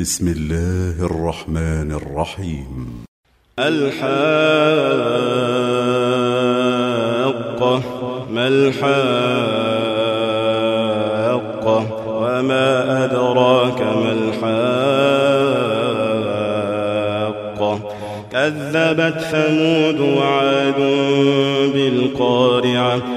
بسم الله الرحمن الرحيم. الحاقة ما الحاقة؟ وما أدراك ما الحاقة؟ كذبت ثمود وعاد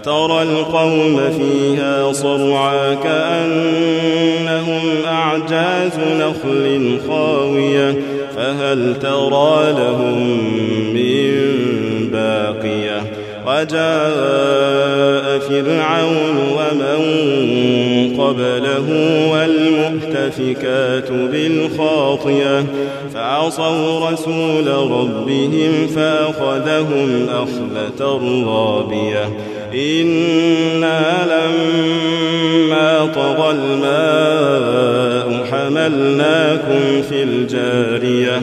فترى القوم فيها صرعا كأنهم أعجاز نخل خاوية فهل ترى لهم من باقية؟ وجاء فرعون ومن قبله والمؤتفكات بالخاطية فعصوا رسول ربهم فأخذهم أخذة رابية إنا لما طغى الماء حملناكم في الجارية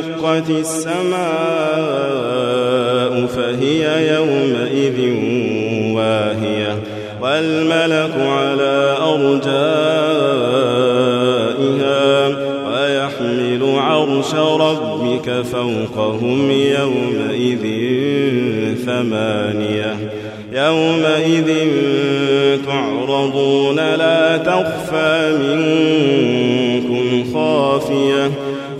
وانشقت السماء فهي يومئذ واهية والملك على أرجائها ويحمل عرش ربك فوقهم يومئذ ثمانية يومئذ تعرضون لا تخفى منكم خافية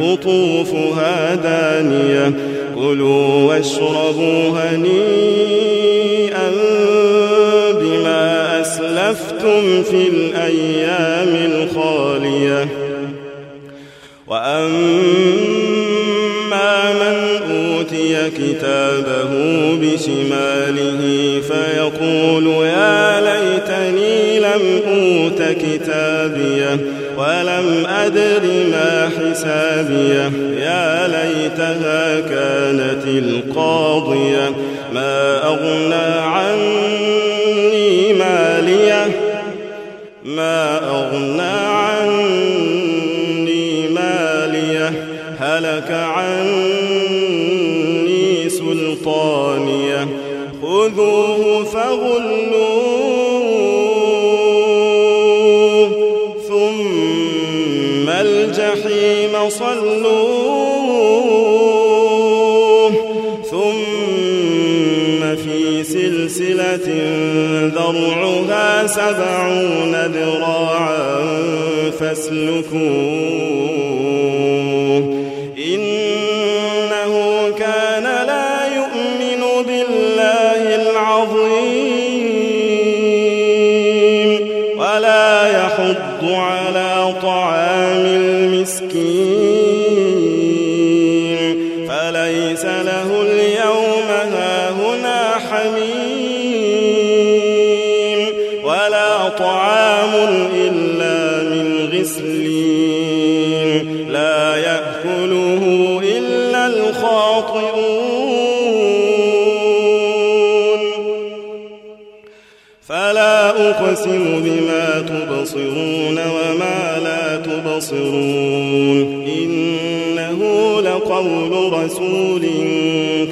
قطوفها دانية. كلوا واشربوا هنيئا بما أسلفتم في الأيام الخالية. وأما من أوتي كتابه بشماله فيقول يا ليتني لم أوت كتابيه ولم أدر ما حسابيه يا ليتها كانت القاضية ما أغنى عني مالية ما أغنى عني مالية هلك عني سلطانية خذوه فغلوه صلوه. ثم في سلسلة ذرعها سبعون ذراعا فاسلكوه. إنه كان لا يؤمن بالله العظيم ولا يحض على طعام المسكين. فليس له اليوم هاهنا حميم ولا طعام إلا من غسلين. لا يأكله إلا الخاطئون. فلا أقسم بما تبصرون وما تبصرون إنه لقول رسول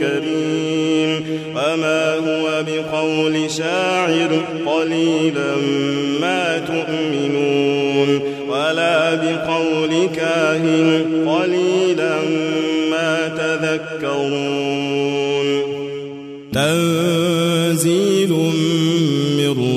كريم. فما هو بقول شاعر قليلا ما تؤمنون. ولا بقول كاهن قليلا ما تذكرون.